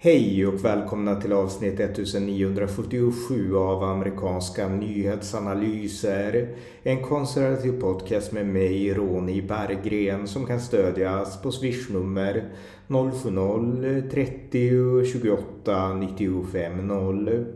Hej och välkomna till avsnitt 1977 av amerikanska nyhetsanalyser. En konservativ podcast med mig, Ronny Berggren, som kan stödjas på swishnummer 070-30 28 95 0.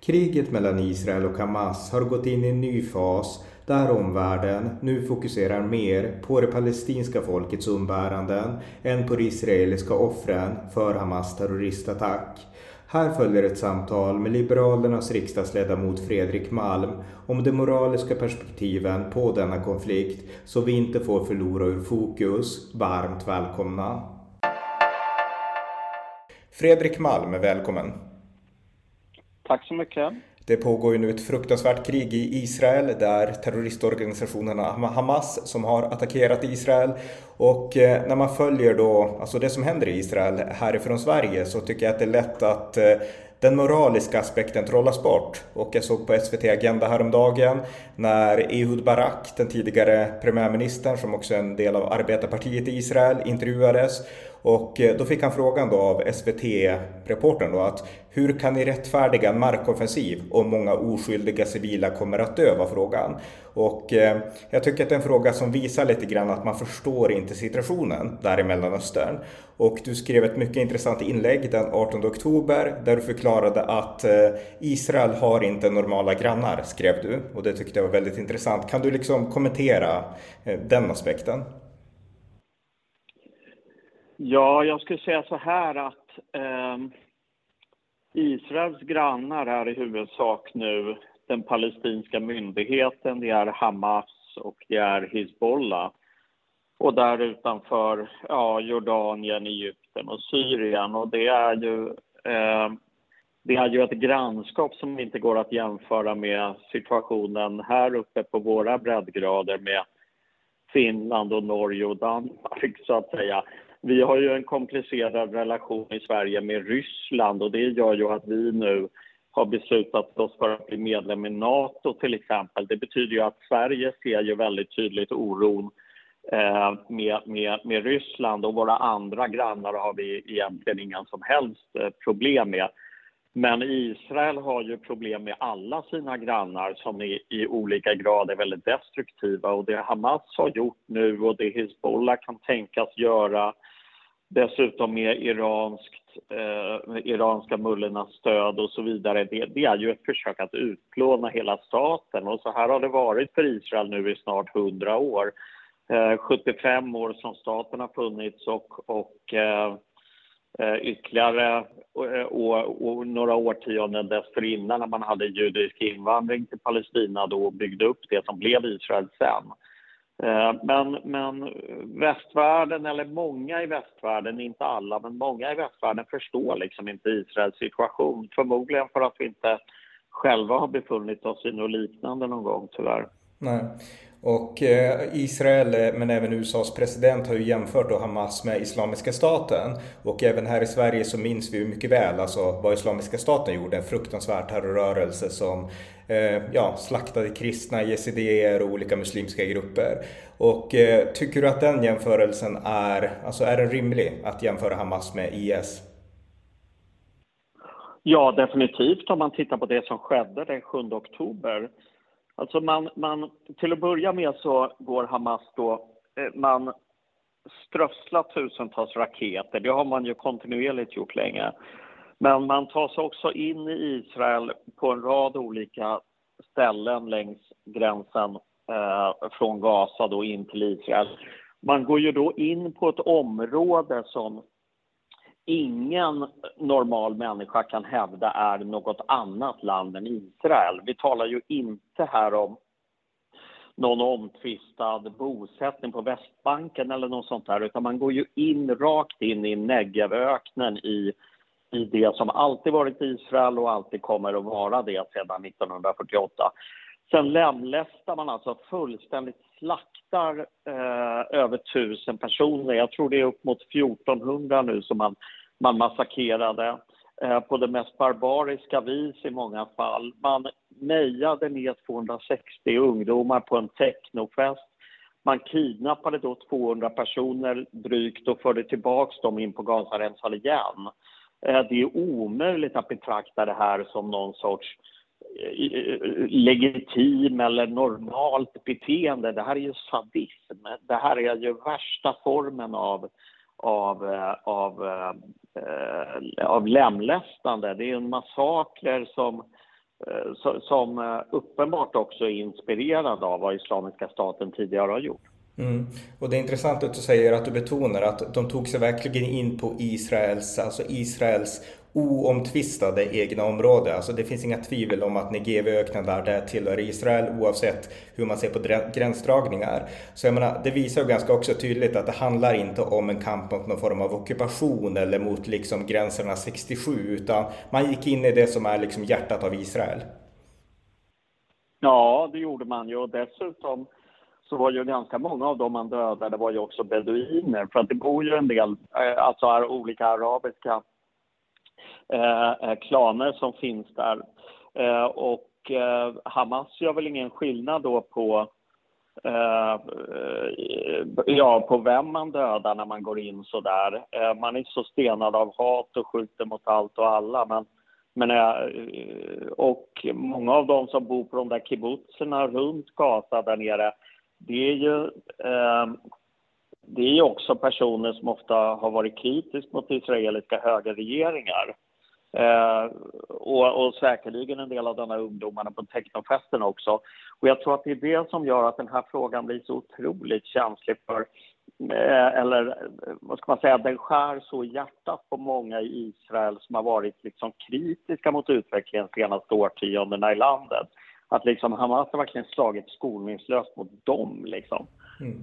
Kriget mellan Israel och Hamas har gått in i en ny fas där omvärlden nu fokuserar mer på det palestinska folkets umbäranden än på de israeliska offren för Hamas terroristattack. Här följer ett samtal med Liberalernas riksdagsledamot Fredrik Malm om de moraliska perspektiven på denna konflikt så vi inte får förlora ur fokus. Varmt välkomna! Fredrik Malm, välkommen! Tack så mycket! Det pågår ju nu ett fruktansvärt krig i Israel där terroristorganisationerna Hamas som har attackerat Israel. Och eh, när man följer då, alltså det som händer i Israel härifrån Sverige så tycker jag att det är lätt att eh, den moraliska aspekten trollas bort. Och jag såg på SVT Agenda häromdagen när Ehud Barak, den tidigare premiärministern som också är en del av arbetarpartiet i Israel, intervjuades. Och eh, då fick han frågan då av SVT-reportern då att hur kan ni rättfärdiga en markoffensiv om många oskyldiga civila kommer att dö? var frågan. Och eh, jag tycker att det är en fråga som visar lite grann att man förstår inte situationen där i Mellanöstern. Och du skrev ett mycket intressant inlägg den 18 oktober där du förklarade att eh, Israel har inte normala grannar, skrev du. Och det tyckte jag var väldigt intressant. Kan du liksom kommentera eh, den aspekten? Ja, jag skulle säga så här att eh, Israels grannar är i huvudsak nu den palestinska myndigheten, det är Hamas och det är Hizbollah. Och där utanför ja, Jordanien, Egypten och Syrien. Och det är ju eh, det är ju ett grannskap som inte går att jämföra med situationen här uppe på våra breddgrader med Finland och Norge och Danmark, så att säga vi har ju en komplicerad relation i Sverige med Ryssland och det gör ju att vi nu har beslutat oss för att bli medlem i Nato till exempel. Det betyder ju att Sverige ser ju väldigt tydligt oron eh, med, med, med Ryssland och våra andra grannar har vi egentligen inga som helst eh, problem med. Men Israel har ju problem med alla sina grannar som i, i olika grad är väldigt destruktiva och det Hamas har gjort nu och det Hizbollah kan tänkas göra dessutom med iranskt, eh, iranska mullornas stöd och så vidare. Det, det, är ju ett försök att utplåna hela staten och så här har det varit för Israel nu i snart 100 år. Eh, 75 år som staten har funnits och, och eh, eh Eh, ytterligare eh, och, och, några årtionden dessförinnan när man hade judisk invandring till Palestina då och byggde upp det som blev Israel sen. Eh, men, men västvärlden, eller många i västvärlden, inte alla, men många i västvärlden förstår liksom inte Israels situation. Förmodligen för att vi inte själva har befunnit oss i något liknande någon gång tyvärr. Nej. Och eh, Israel, eh, men även USAs president har ju jämfört då Hamas med Islamiska staten. Och även här i Sverige så minns vi ju mycket väl alltså vad Islamiska staten gjorde. En fruktansvärd terrorrörelse som eh, ja, slaktade kristna, yazidier och olika muslimska grupper. Och eh, tycker du att den jämförelsen är, alltså är den rimlig att jämföra Hamas med IS? Ja, definitivt om man tittar på det som skedde den 7 oktober Alltså man, man, till att börja med så går Hamas då, eh, man strösslar tusentals raketer. Det har man ju kontinuerligt gjort länge. Men man tar sig också in i Israel på en rad olika ställen längs gränsen eh, från Gaza då in till Israel. Man går ju då in på ett område som ingen normal människa kan hävda är något annat land än Israel. Vi talar ju inte här om någon omtvistad bosättning på Västbanken eller något sånt där, utan man går ju in rakt in i Negevöknen i, i det som alltid varit Israel och alltid kommer att vara det sedan 1948. Sen lemlästar man alltså fullständigt slaktar eh, över tusen personer. Jag tror det är upp mot 1400 nu som man man massakrerade eh, på det mest barbariska vis i många fall. Man mejade ner 260 ungdomar på en technofest. Man kidnappade då 200 personer drygt och förde tillbaka dem in på Gazaremsan igen. Eh, det är omöjligt att betrakta det här som någon sorts eh, legitim eller normalt beteende. Det här är ju sadism. Det här är ju värsta formen av, av, eh, av, eh, av lemlästande. Det är en massaker som, eh, som eh, uppenbart också är inspirerad av vad Islamiska staten tidigare har gjort. Mm. Och det är intressant att du säger att du betonar att de tog sig verkligen in på Israels, alltså Israels oomtvistade egna område. Alltså det finns inga tvivel om att Negev-öknen där det tillhör Israel oavsett hur man ser på gränsdragningar. Så jag menar, det visar ju ganska också tydligt att det handlar inte om en kamp mot någon form av ockupation eller mot liksom gränserna 67 utan man gick in i det som är liksom hjärtat av Israel. Ja, det gjorde man ju och dessutom så var ju ganska många av dem man dödade var ju också beduiner för att det bor ju en del, eh, alltså olika arabiska Eh, eh, klaner som finns där. Eh, och Hamas gör väl ingen skillnad då på ja, på vem man dödar när man går in så där. man är så stenad av hat och skjuter mot allt och alla. Men, men, och många av dem som bor på de där kibbutzerna runt Gaza där nere det är ju det är också personer som ofta har varit kritiska mot israeliska högerregeringar. Eh, och, och säkerligen en del av de här ungdomarna på technofesten också. Och jag tror att det är det som gör att den här frågan blir så otroligt känslig för eh, eller vad ska man säga, den skär så i hjärtat på många i Israel som har varit liksom kritiska mot utvecklingen de senaste årtiondena i landet att liksom Hamas har verkligen slagit skoningslöst mot dem. Liksom. Mm.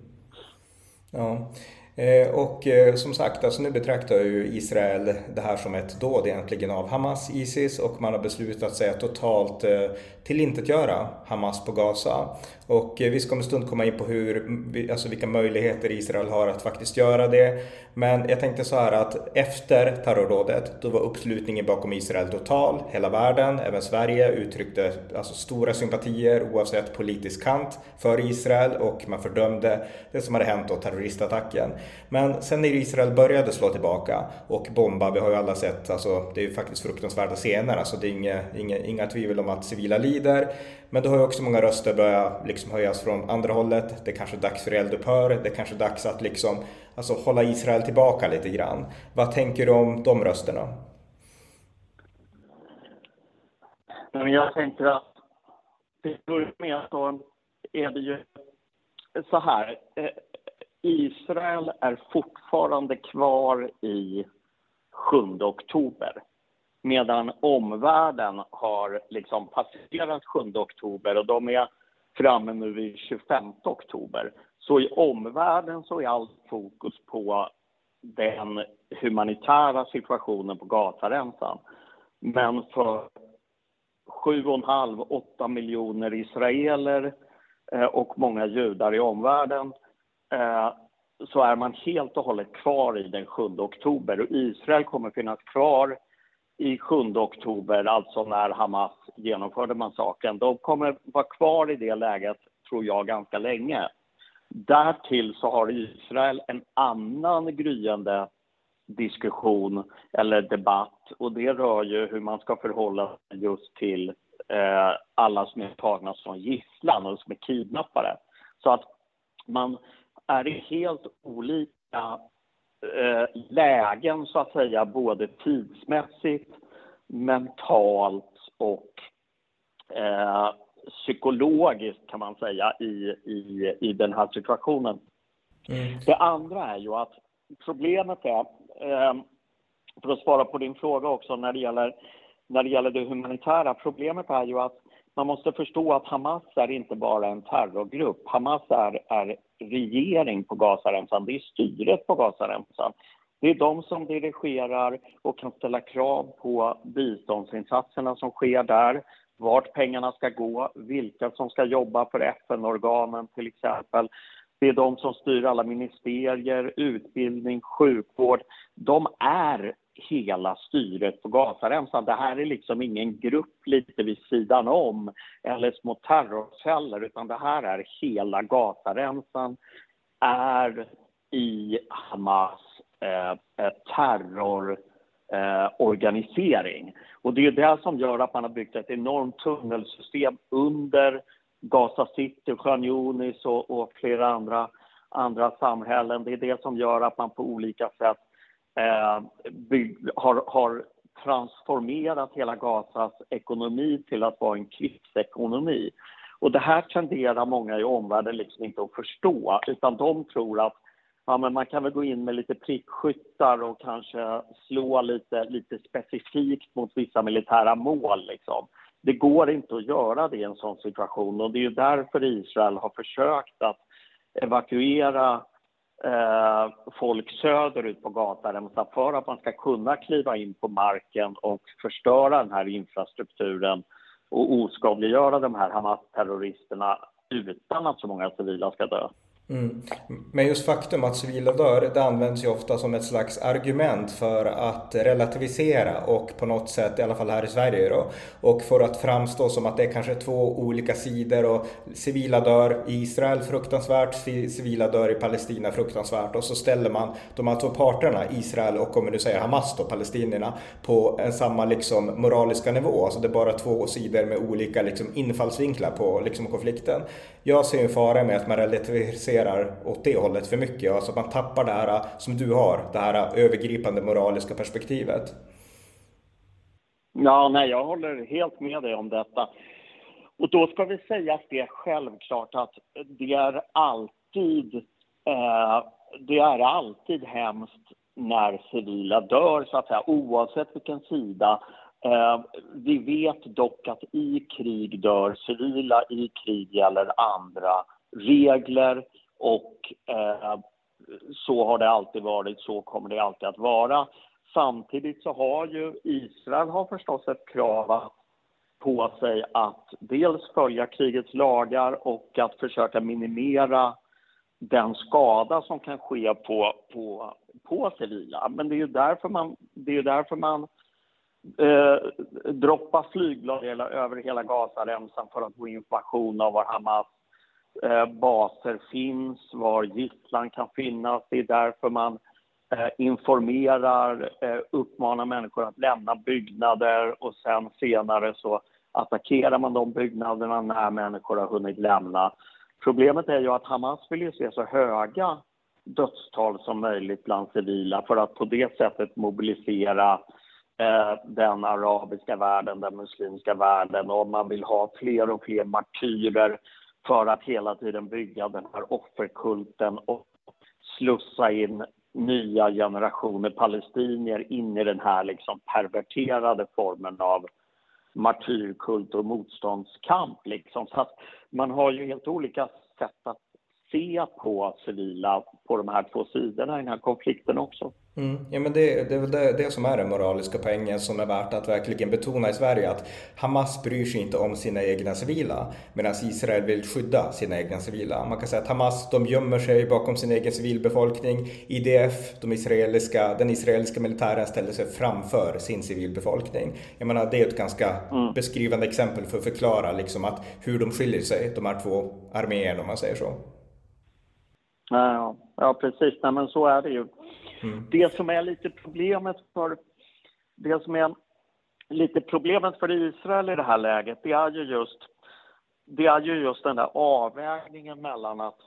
Ja. Eh, och eh, som sagt, alltså nu betraktar ju Israel det här som ett dåd egentligen av Hamas, Isis och man har beslutat sig att totalt eh, tillintetgöra Hamas på Gaza. Och vi ska om en stund komma in på hur, alltså vilka möjligheter Israel har att faktiskt göra det. Men jag tänkte så här att efter terrorrådet, då var uppslutningen bakom Israel total. Hela världen, även Sverige, uttryckte alltså stora sympatier oavsett politisk kant för Israel och man fördömde det som hade hänt då, terroristattacken. Men sen när Israel började slå tillbaka och bomba, vi har ju alla sett, alltså, det är ju faktiskt fruktansvärda scener, alltså, det är inga, inga, inga tvivel om att civila lider. Men då har ju också många röster börjat liksom höjas från andra hållet. Det är kanske är dags för eldupphör, det är kanske är dags att liksom, alltså, hålla Israel tillbaka lite grann. Vad tänker du om de rösterna? Jag tänker att till att börja med så är det ju så här. Eh, Israel är fortfarande kvar i 7 oktober medan omvärlden har liksom passerat 7 oktober och de är framme nu vid 25 oktober. Så i omvärlden så är allt fokus på den humanitära situationen på Gazaremsan. Men för 7,5-8 miljoner israeler eh, och många judar i omvärlden Eh, så är man helt och hållet kvar i den 7 oktober. Och Israel kommer finnas kvar i 7 oktober, alltså när Hamas genomförde massakern. De kommer vara kvar i det läget, tror jag, ganska länge. Därtill så har Israel en annan gryende diskussion eller debatt och det rör ju hur man ska förhålla sig just till eh, alla som är tagna som gisslan och som är kidnappare. Så att man, är det helt olika eh, lägen, så att säga, både tidsmässigt, mentalt och eh, psykologiskt, kan man säga, i, i, i den här situationen. Mm. Det andra är ju att problemet är, eh, för att svara på din fråga också när det gäller, när det gäller det humanitära, problemet är ju att man måste förstå att Hamas är inte bara en terrorgrupp. Hamas är, är regering på Gazaremsan, det är styret på Gazaremsan. Det är de som dirigerar och kan ställa krav på biståndsinsatserna som sker där, vart pengarna ska gå, vilka som ska jobba för FN-organen till exempel. Det är de som styr alla ministerier, utbildning, sjukvård. De är hela styret på Gazaremsan. Det här är liksom ingen grupp lite vid sidan om eller små terrorceller utan det här är hela Gazaremsan är i Hamas eh, eh terror eh, organisering. Och det är det som gör att man har byggt ett enormt tunnelsystem under Gaza City, Khan Yunis och, och flera andra, andra samhällen. Det är det som gör att man på olika sätt eh, bygg, har, har transformerat hela Gazas ekonomi till att vara en krigsekonomi. Och det här tenderar många i omvärlden liksom inte att förstå, utan de tror att ja, men man kan väl gå in med lite prickskyttar och kanske slå lite, lite specifikt mot vissa militära mål. Liksom. Det går inte att göra det i en sån situation och det är därför Israel har försökt att evakuera eh, folk söderut på Gazaremsan för att man ska kunna kliva in på marken och förstöra den här infrastrukturen och oskadliggöra de här Hamas-terroristerna utan att så många civila ska dö. Mm. Men just faktum att civila dör, det används ju ofta som ett slags argument för att relativisera och på något sätt, i alla fall här i Sverige då, och för att framstå som att det är kanske två olika sidor och civila dör i Israel fruktansvärt, civila dör i Palestina fruktansvärt och så ställer man de här två parterna, Israel och om du säger Hamas då, palestinierna, på en samma liksom moraliska nivå. Alltså det är bara två sidor med olika liksom infallsvinklar på liksom konflikten. Jag ser en fara med att man relativiserar fokuserar åt det hållet för mycket. Alltså att man tappar det här som du har, det här övergripande moraliska perspektivet. Ja, nej, jag håller helt med dig om detta. Och då ska vi säga att det är självklart att det är alltid, eh, det är alltid hemskt när civila dör, så att säga, oavsett vilken sida. Eh, vi vet dock att i krig dör civila, i krig gäller andra regler. Och eh, så har det alltid varit, så kommer det alltid att vara. Samtidigt så har ju Israel har förstås ett krav på sig att dels följa krigets lagar och att försöka minimera den skada som kan ske på, på, på civila. Men det är ju därför man, det är därför man eh, droppar flygblad över hela Gazaremsan för att få information om var Hamas Eh, baser finns, var gisslan kan finnas. Det är därför man eh, informerar, eh, uppmanar människor att lämna byggnader och sen senare så attackerar man de byggnaderna när människor har hunnit lämna. Problemet är ju att Hamas vill ju se så höga dödstal som möjligt bland civila för att på det sättet mobilisera den arabiska världen, den muslimska världen och man vill ha fler och fler martyrer för att hela tiden bygga den här offerkulten och slussa in nya generationer palestinier in i den här liksom perverterade formen av martyrkult och motståndskamp. Liksom. Så att man har ju helt olika sätt att se på civila på de här två sidorna i den här konflikten också. Mm. Ja, men det, det är väl det, det, som är den moraliska poängen som är värt att verkligen betona i Sverige att Hamas bryr sig inte om sina egna civila medan Israel vill skydda sina egna civila. Man kan säga att Hamas de gömmer sig bakom sin egen civilbefolkning. IDF, de israeliska, den israeliska militären ställer sig framför sin civilbefolkning. Jag menar, det är ett ganska mm. beskrivande exempel för att förklara liksom att hur de skiljer sig, de här två arméerna om man säger så. Ja, ja precis. Nej, men så är det ju. Mm. Det som är lite problemet för det som är lite problemet för Israel i det här läget, det är ju just det är ju just den där avvägningen mellan att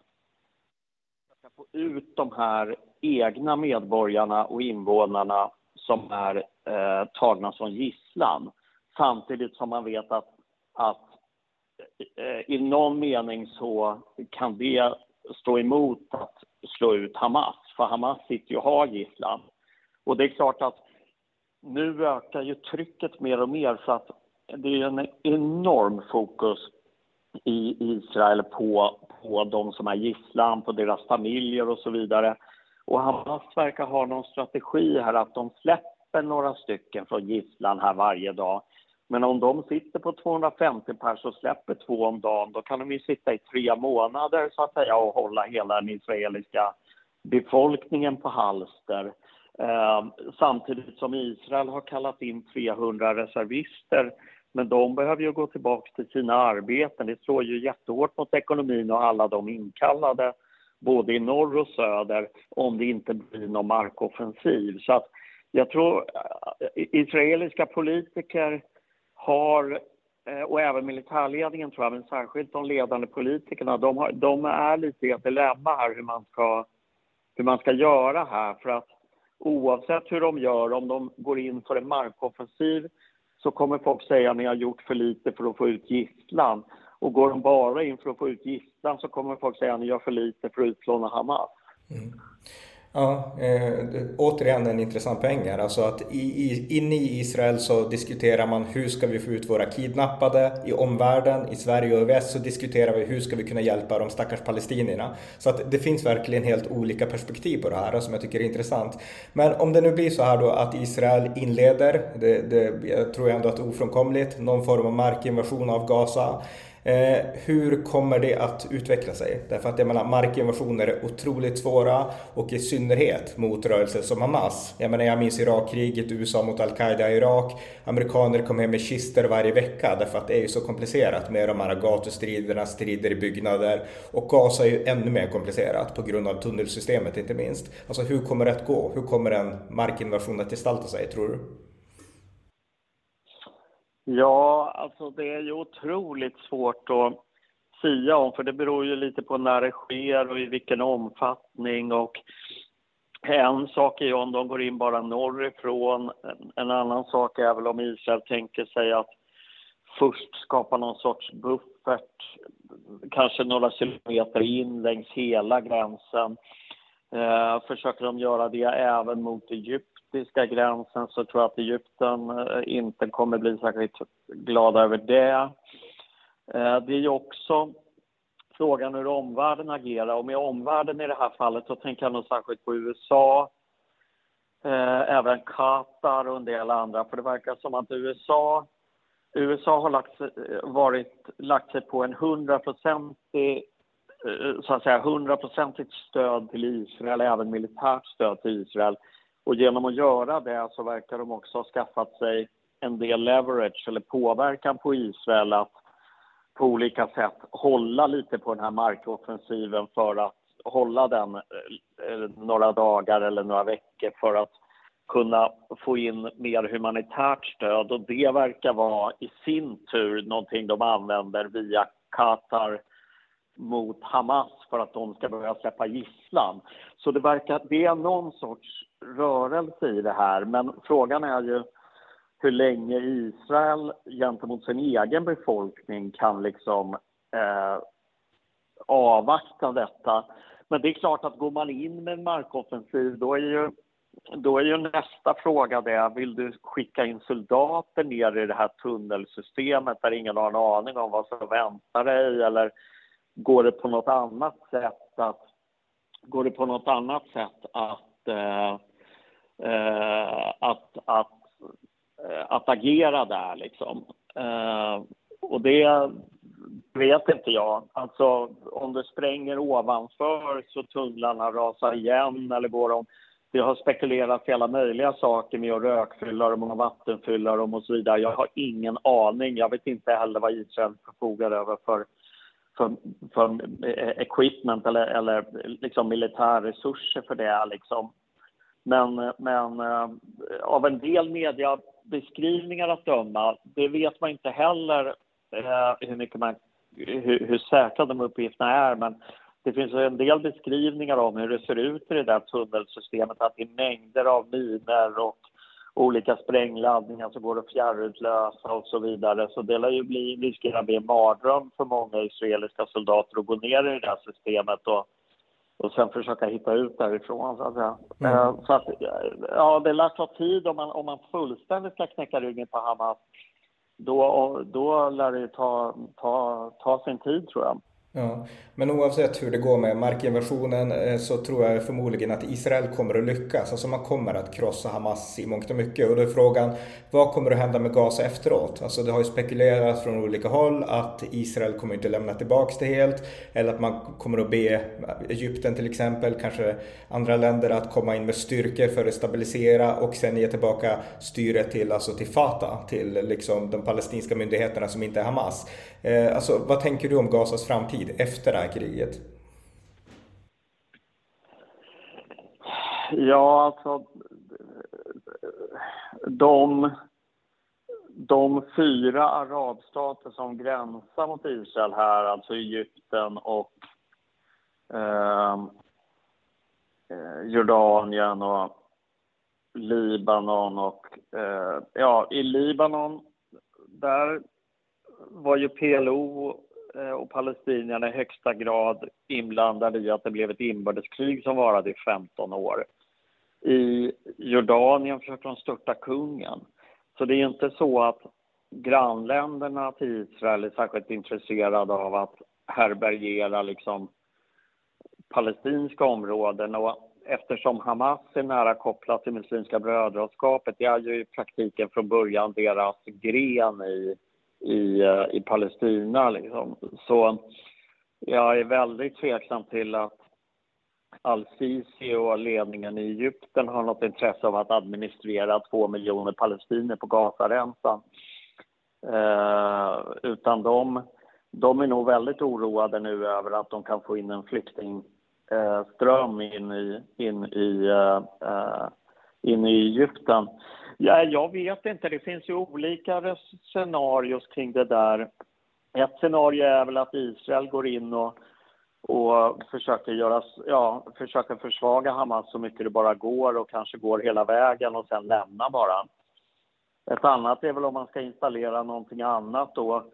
få ut de här egna medborgarna och invånarna som är eh, tagna som gisslan samtidigt som man vet att, att eh, i någon mening så kan det stå emot att slå ut Hamas, för Hamas sitter ju och har gisslan. Och det är klart att nu ökar ju trycket mer och mer så att det är en enorm fokus i Israel på, på de som är gisslan, på deras familjer och så vidare. Och Hamas verkar ha någon strategi här att de släpper några stycken från gisslan här varje dag men om de sitter på 250 pers och släpper två om dagen, då kan de ju sitta i tre månader så att säga och hålla hela den israeliska befolkningen på halster. Eh, samtidigt som Israel har kallat in 300 reservister. Men de behöver ju gå tillbaka till sina arbeten. Det slår ju jättehårt mot ekonomin och alla de inkallade, både i norr och söder, om det inte blir någon markoffensiv. Så att jag tror eh, israeliska politiker har eh, och även militärledningen tror jag, men särskilt de ledande politikerna, de, har, de är lite i ett dilemma här hur man, ska, hur man ska göra här. För att oavsett hur de gör, om de går in för en markoffensiv så kommer folk säga att ni har gjort för lite för att få ut gisslan. Och går de bara in för att få ut gisslan så kommer folk säga att ni gör för lite för att utplåna Hamas. Mm. Ja, eh, återigen en intressant poäng här. Alltså att i, i, inne i Israel så diskuterar man hur ska vi få ut våra kidnappade i omvärlden. I Sverige och i väst så diskuterar vi hur ska vi kunna hjälpa de stackars palestinierna. Så att det finns verkligen helt olika perspektiv på det här som jag tycker är intressant. Men om det nu blir så här då att Israel inleder, det, det jag tror jag ändå att det är ofrånkomligt, någon form av markinvasion av Gaza. Eh, hur kommer det att utveckla sig? Därför att jag menar, markinvasioner är otroligt svåra och i synnerhet mot rörelser som Hamas. Jag menar, jag minns Irakkriget, USA mot al-Qaida i Irak. Amerikaner kom hem med kister varje vecka därför att det är ju så komplicerat med de här gatustriderna, strider i byggnader och Gaza är ju ännu mer komplicerat på grund av tunnelsystemet inte minst. Alltså hur kommer det att gå? Hur kommer en markinvasion att gestalta sig tror du? Ja, alltså det är ju otroligt svårt att sia om för det beror ju lite på när det sker och i vilken omfattning och en sak är ju om de går in bara norrifrån. En annan sak är väl om Israel tänker sig att först skapa någon sorts buffert, kanske några kilometer in längs hela gränsen. Eh, försöker de göra det även mot Egypten egyptiska gränsen så tror jag att Egypten eh, inte kommer bli särskilt glada över det. Eh, det är ju också frågan hur omvärlden agerar och med omvärlden i det här fallet så tänker jag nog särskilt på USA, eh, även Qatar och en del andra för det verkar som att USA USA har lagt, varit, lagt sig på en hundraprocentig så att säga hundraprocentigt stöd till Israel, även militärt stöd till Israel. Och genom att göra det så verkar de också ha skaffat sig en del leverage eller påverkan på Israel att på olika sätt hålla lite på den här markoffensiven för att hålla den eh, några dagar eller några veckor för att kunna få in mer humanitärt stöd och det verkar vara i sin tur någonting de använder via Qatar mot Hamas för att de ska börja släppa gisslan. Så det verkar, det är någon sorts rörelse i det här, men frågan är ju hur länge Israel gentemot sin egen befolkning kan liksom eh, avvakta detta. Men det är klart att går man in med en markoffensiv då är ju, då är ju nästa fråga det, vill du skicka in soldater ner i det här tunnelsystemet där ingen har en aning om vad som väntar dig eller går det på något annat sätt att, går det på något annat sätt att, eh, Eh, att, att, eh, att agera där liksom. Eh, och det vet inte jag. Alltså om det spränger ovanför så tunnlarna rasar igen eller går de det har spekulerats i alla möjliga saker med att rökfylla dem och vattenfylla dem och så vidare. Jag har ingen aning. Jag vet inte heller vad Israel förfogar över för för, för eh, equipment eller, eller liksom militärresurser för det. Liksom. Men, men eh, av en del mediebeskrivningar att döma, det vet man inte heller eh, hur, mycket man, hur, hur säkra de uppgifterna är. Men det finns en del beskrivningar om hur det ser ut i det där tunnelsystemet, att det är mängder av miner och olika sprängladdningar som går att fjärrutlösa och så vidare. Så det lär ju bli, riskerar att bli en mardröm för många israeliska soldater att gå ner i det där systemet och, och sen försöka hitta ut därifrån. Så att säga. Mm. Eh, så att, ja, det lär ta tid om man, om man fullständigt ska knäcka ryggen på Hamas. Då, då lär det ta, ta, ta sin tid, tror jag. Ja, men oavsett hur det går med markinvasionen eh, så tror jag förmodligen att Israel kommer att lyckas. Alltså man kommer att krossa Hamas i mångt och mycket. Och då är frågan, vad kommer att hända med Gaza efteråt? Alltså det har ju spekulerats från olika håll att Israel kommer inte lämna tillbaks det helt. Eller att man kommer att be Egypten till exempel, kanske andra länder att komma in med styrkor för att stabilisera och sen ge tillbaka styret till, alltså till Fatah, till liksom de palestinska myndigheterna som inte är Hamas. Eh, alltså vad tänker du om Gazas framtid? Tid efter det här kriget? Ja, alltså de, de fyra arabstater som gränsar mot Israel här, alltså Egypten och ehm, eh, Jordanien och Libanon och eh, ja, i Libanon där var ju PLO Eh, och palestinierna i högsta grad inblandade i att det blev ett inbördeskrig som varade i 15 år. I Jordanien försökte de störta kungen. Så det är inte så att grannländerna till Israel är särskilt intresserade av att härbärgera liksom palestinska områden. Och eftersom Hamas är nära kopplat till Muslimska brödraskapet, det är ju i praktiken från början deras gren i, i, eh, i Palestina. Liksom. Så jag är väldigt tveksam till att al-Sisi och ledningen i Egypten har något intresse av att administrera två miljoner palestinier på Gazaremsan. Eh, utan de, de är nog väldigt oroade nu över att de kan få in en flyktingström in i, in i, eh, eh in i Egypten. Ja, jag vet inte, det finns ju olika scenarios kring det där. Ett scenario är väl att Israel går in och och försöker, göra, ja, försöker försvaga Hamas så mycket det bara går och kanske går hela vägen och sen lämna bara. Ett annat är väl om man ska installera någonting annat då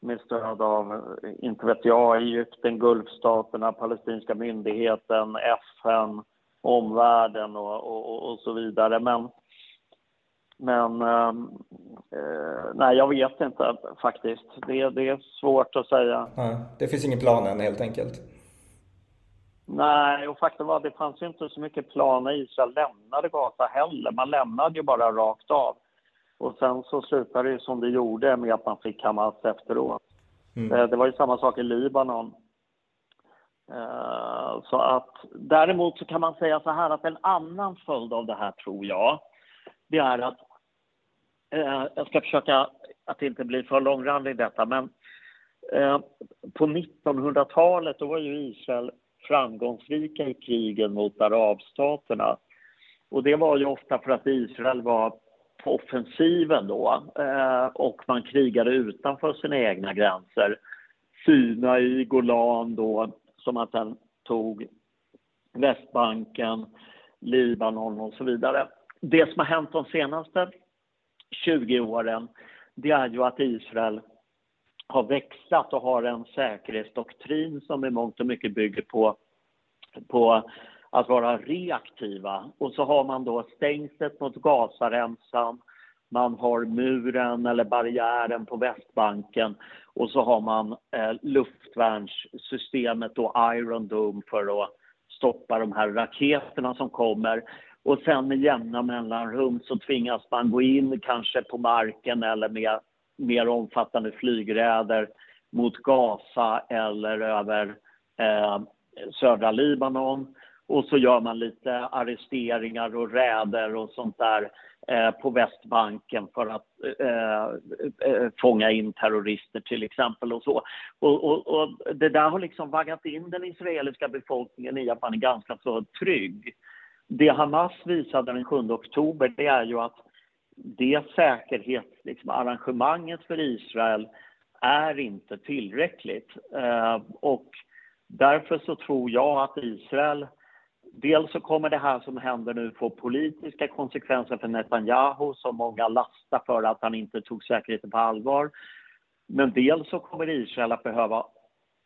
med stöd av, inte vet jag, Egypten, Gulfstaterna, palestinska myndigheten, FN, omvärlden och, och, och så vidare. Men, men ehm, eh, nej, jag vet inte faktiskt. Det, det är svårt att säga. Ja, det finns ingen plan än helt enkelt. Nej, och faktum var att det fanns ju inte så mycket plan när Israel lämnade Gaza heller. Man lämnade ju bara rakt av. Och sen så slutade det som det gjorde med att man fick Hamas efteråt. Mm. Eh, det var ju samma sak i Libanon. Eh, så att däremot så kan man säga så här att en annan följd av det här tror jag, det är att Eh, jag ska försöka att inte bli för långrandig i detta, men eh, på 1900-talet då var ju Israel framgångsrika i krigen mot arabstaterna. Och det var ju ofta för att Israel var på offensiven då eh, och man krigade utanför sina egna gränser. Sinai, Golan då, som att den tog Västbanken, Libanon och så vidare. Det som har hänt de senaste 20 åren det är ju att Israel har växlat och har en säkerhetsdoktrin som i mångt och mycket bygger på, på att vara reaktiva. Och så har man då stängslet mot Gazaremsan, man har muren eller barriären på Västbanken och så har man eh, luftvärnssystemet då Iron Dome för att stoppa de här raketerna som kommer. Och sen med jämna mellanrum så tvingas man gå in kanske på marken eller med mer omfattande flygräder mot Gaza eller över eh, södra Libanon. Och så gör man lite arresteringar och räder och sånt där eh, på Västbanken för att eh, eh fånga in terrorister till exempel och så. Och, och, och, det där har liksom vaggat in den israeliska befolkningen i att man är ganska så trygg. Det Hamas visade den 7 oktober det är ju att det säkerhetsarrangemanget liksom, för Israel är inte tillräckligt. Eh, och därför så tror jag att Israel Dels så kommer det här som händer nu få politiska konsekvenser för Netanyahu som många lastar för att han inte tog säkerheten på allvar. Men dels så kommer Israel att behöva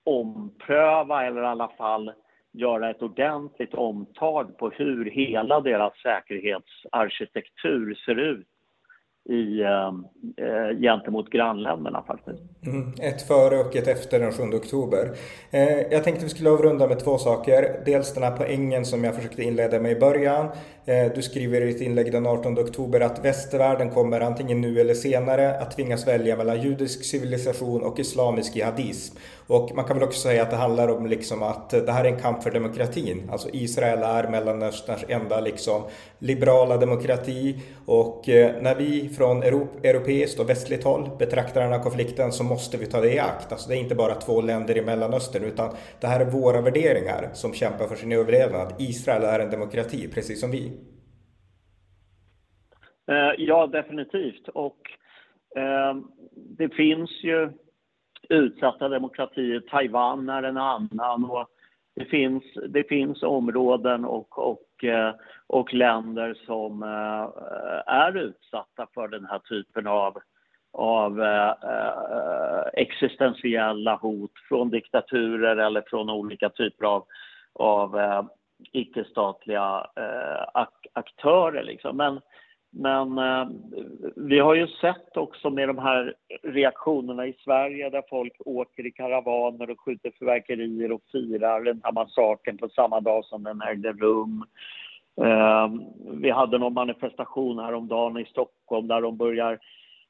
ompröva eller i alla fall göra ett ordentligt omtag på hur hela deras säkerhetsarkitektur ser ut i, ehm, eh, gentemot grannländerna faktiskt. Mm, ett före och ett efter den 7 oktober. Eh, jag tänkte vi skulle avrunda med två saker. Dels den här poängen som jag försökte inleda med i början. Eh, du skriver i ditt inlägg den 18 oktober att västvärlden kommer antingen nu eller senare att tvingas välja mellan judisk civilisation och islamisk jihadism. Och man kan väl också säga att det handlar om liksom att eh, det här är en kamp för demokratin. Alltså Israel är Mellanösterns enda liksom liberala demokrati och eh, när vi från europeiskt och västligt håll betraktar den här konflikten så måste vi ta det i akt. Alltså det är inte bara två länder i Mellanöstern utan det här är våra värderingar som kämpar för sin överlevnad. Israel är en demokrati precis som vi. Eh, ja, definitivt. Och eh, det finns ju utsatta demokratier. Taiwan är en annan. Och det, finns, det finns områden och, och, eh, och länder som eh, är utsatta för den här typen av av eh, eh existentiella hot från diktaturer eller från olika typer av, av eh, icke-statliga eh, ak aktörer. Liksom. Men men eh, vi har ju sett också med de här reaktionerna i Sverige där folk åker i karavaner och skjuter fyrverkerier och firar den här massakern på samma dag som den ägde rum. Eh, vi hade någon manifestation häromdagen i Stockholm där de börjar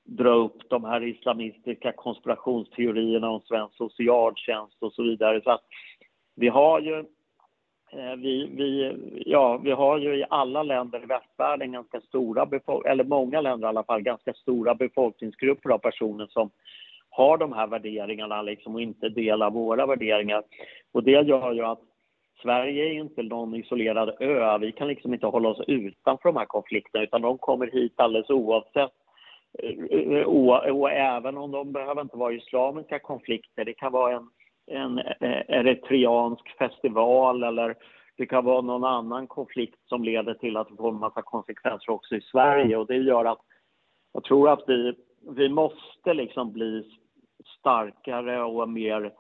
dra upp de här islamistiska konspirationsteorierna om svensk socialtjänst och så vidare. Så att vi har ju Eh, vi, vi, ja, vi har ju i alla länder i västvärlden ganska stora, eller många länder i alla fall, ganska stora befolkningsgrupper av personer som har de här värderingarna liksom och inte delar våra värderingar. Och det gör ju att Sverige är inte någon isolerad ö. Vi kan liksom inte hålla oss utanför de här konflikterna utan de kommer hit alldeles oavsett. Eh, eh, och, och även om de behöver inte vara islamiska konflikter, det kan vara en en eh, eritreansk festival eller det kan vara någon annan konflikt som leder till att det får en massa konsekvenser också i Sverige och det gör att jag tror att vi, vi måste liksom bli starkare och mer,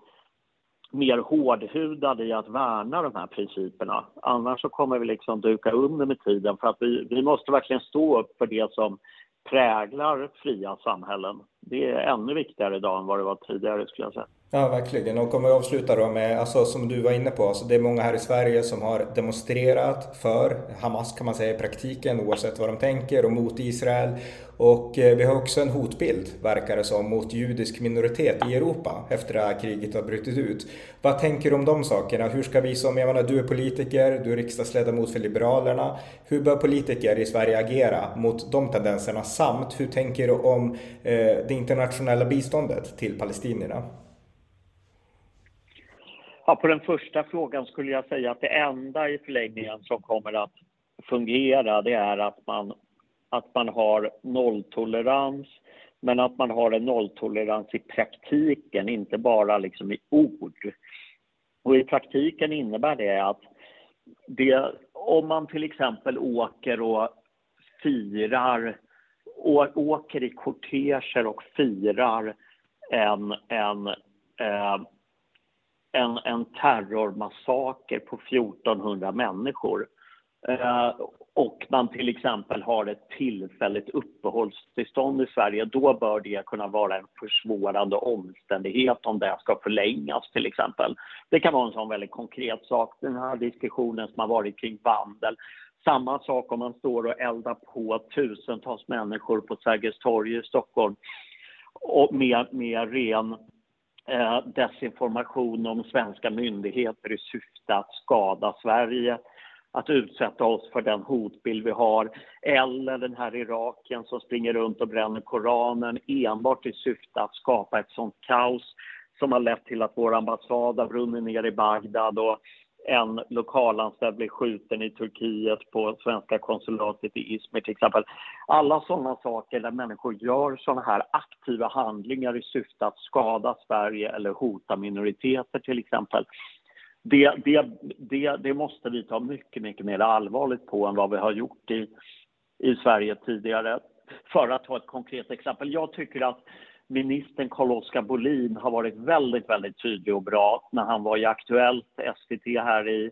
mer hårdhudade i att värna de här principerna. Annars så kommer vi liksom duka under med tiden för att vi, vi måste verkligen stå upp för det som präglar fria samhällen. Det är ännu viktigare idag än vad det var tidigare skulle jag säga. Ja, verkligen. Och om vi avslutar då med, alltså, som du var inne på, alltså, det är många här i Sverige som har demonstrerat för Hamas kan man säga i praktiken, oavsett vad de tänker, och mot Israel. Och eh, vi har också en hotbild, verkar det som, mot judisk minoritet i Europa efter det här kriget har brutit ut. Vad tänker du om de sakerna? Hur ska vi som, jag menar, du är politiker, du är riksdagsledamot för Liberalerna. Hur bör politiker i Sverige agera mot de tendenserna? Samt, hur tänker du om eh, det internationella biståndet till palestinierna? Ja, på den första frågan skulle jag säga att det enda i förlängningen som kommer att fungera det är att man, att man har nolltolerans men att man har en nolltolerans i praktiken, inte bara liksom i ord. Och I praktiken innebär det att det, om man till exempel åker och firar åker i korteger och firar en, en eh, en, en terrormassaker på 1400 människor eh, och man till exempel har ett tillfälligt uppehållstillstånd i Sverige, då bör det kunna vara en försvårande omständighet om det ska förlängas till exempel. Det kan vara en sån väldigt konkret sak, den här diskussionen som har varit kring vandel. Samma sak om man står och eldar på tusentals människor på Sergels torg i Stockholm och med, med ren eh, desinformation om svenska myndigheter i syfte att skada Sverige att utsätta oss för den hotbild vi har eller den här Iraken som springer runt och bränner Koranen enbart i syfte att skapa ett sånt kaos som har lett till att vår ambassad har brunnit ner i Bagdad och en lokalanställd blir skjuten i Turkiet på svenska konsulatet i Izmir till exempel. Alla sådana saker där människor gör sådana här aktiva handlingar i syfte att skada Sverige eller hota minoriteter till exempel. Det, det, det, det måste vi ta mycket, mycket mer allvarligt på än vad vi har gjort i, i Sverige tidigare. För att ta ett konkret exempel. Jag tycker att ministern Carl-Oskar Bolin har varit väldigt, väldigt tydlig och bra när han var i Aktuellt, SVT här i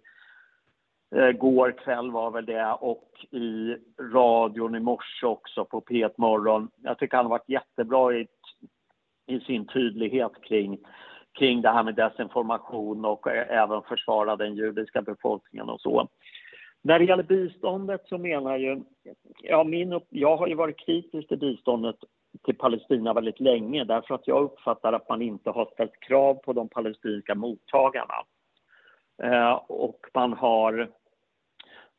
eh, går kväll var väl det och i radion i morse också på P1 Morgon. Jag tycker han har varit jättebra i, i sin tydlighet kring, kring det här med desinformation och eh, även försvara den judiska befolkningen och så. När det gäller biståndet så menar ju, ja, min, jag har ju varit kritisk till biståndet till Palestina väldigt länge därför att jag uppfattar att man inte har ställt krav på de palestinska mottagarna. Eh, och man har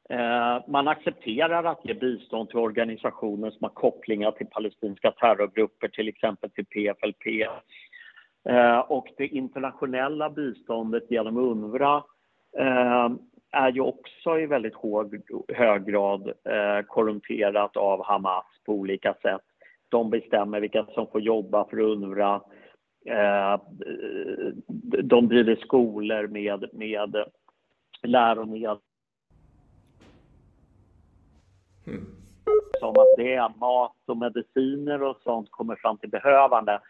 eh, man accepterar att ge bistånd till organisationer som har kopplingar till palestinska terrorgrupper, till exempel till PFLP. Eh, och det internationella biståndet genom UNRWA eh, är ju också i väldigt hög, hög grad eh, korrumperat av Hamas på olika sätt. De bestämmer vilka som får jobba för UNRWA. Eh, de driver skolor med, med läromedel. Mm. Som att det är mat och mediciner och sånt kommer fram till behövande.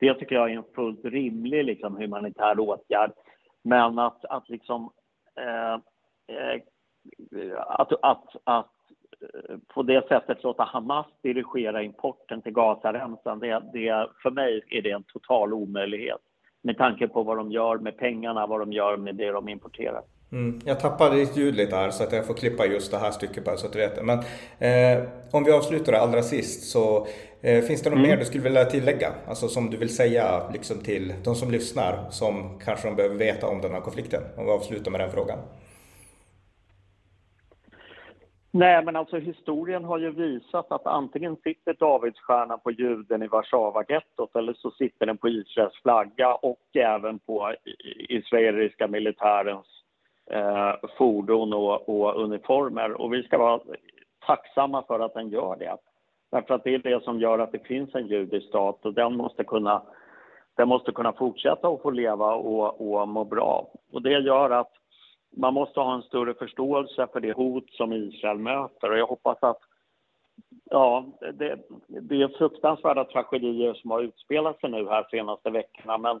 Det tycker jag är en fullt rimlig liksom, humanitär åtgärd. Men att, att liksom eh, eh, att, att, att på det sättet låta Hamas dirigera importen till Gazaremsan, det, det, för mig är det en total omöjlighet med tanke på vad de gör med pengarna, vad de gör med det de importerar. Mm. Jag tappade ditt ljud lite här så att jag får klippa just det här stycket bara så att du vet det. Men eh, om vi avslutar det allra sist så eh, finns det något mm. mer du skulle vilja tillägga? Alltså som du vill säga liksom till de som lyssnar som kanske de behöver veta om den här konflikten? Om vi avslutar med den frågan. Nej, men alltså historien har ju visat att antingen sitter Davidsstjärnan på juden i Warszawagettot eller så sitter den på Israels flagga och även på israeliska militärens eh, fordon och, och, uniformer. Och vi ska vara tacksamma för att den gör det. Därför att det är det som gör att det finns en judisk stat och den måste kunna, den måste kunna fortsätta att få leva och, och må bra. Och det gör att man måste ha en större förståelse för det hot som Israel möter och jag hoppas att Ja, det, det är fruktansvärda tragedier som har utspelat sig nu här senaste veckorna men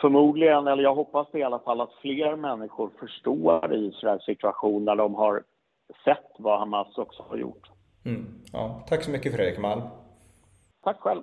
förmodligen, eller jag hoppas i alla fall att fler människor förstår Israels situation när de har sett vad Hamas också har gjort. Mm. Ja, tack så mycket Fredrik Malm. Tack själv.